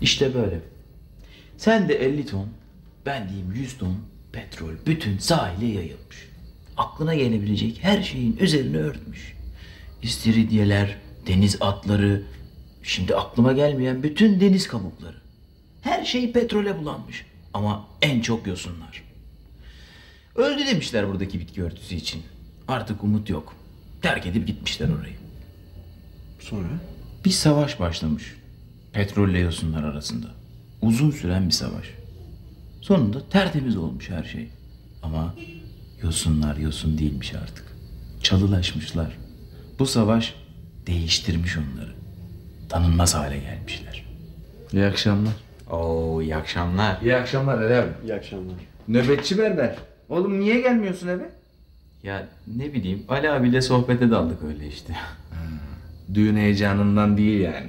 İşte böyle. Sen de 50 ton, ben diyeyim 100 ton petrol bütün sahile yayılmış. Aklına gelebilecek her şeyin üzerine örtmüş. İstiridyeler, deniz atları, şimdi aklıma gelmeyen bütün deniz kabukları. Her şey petrole bulanmış. Ama en çok yosunlar. Öldü demişler buradaki bitki örtüsü için. Artık umut yok. Terk edip gitmişler orayı. Sonra? Bir savaş başlamış. Petrolle yosunlar arasında. Uzun süren bir savaş. Sonunda tertemiz olmuş her şey. Ama yosunlar yosun değilmiş artık. Çalılaşmışlar. Bu savaş değiştirmiş onları. Tanınmaz hale gelmişler. İyi akşamlar. Oo iyi akşamlar. İyi akşamlar Ali abi. İyi akşamlar. Nöbetçi berber. Oğlum niye gelmiyorsun eve? Ya ne bileyim Ali abiyle sohbete daldık öyle işte. Düğün heyecanından değil yani.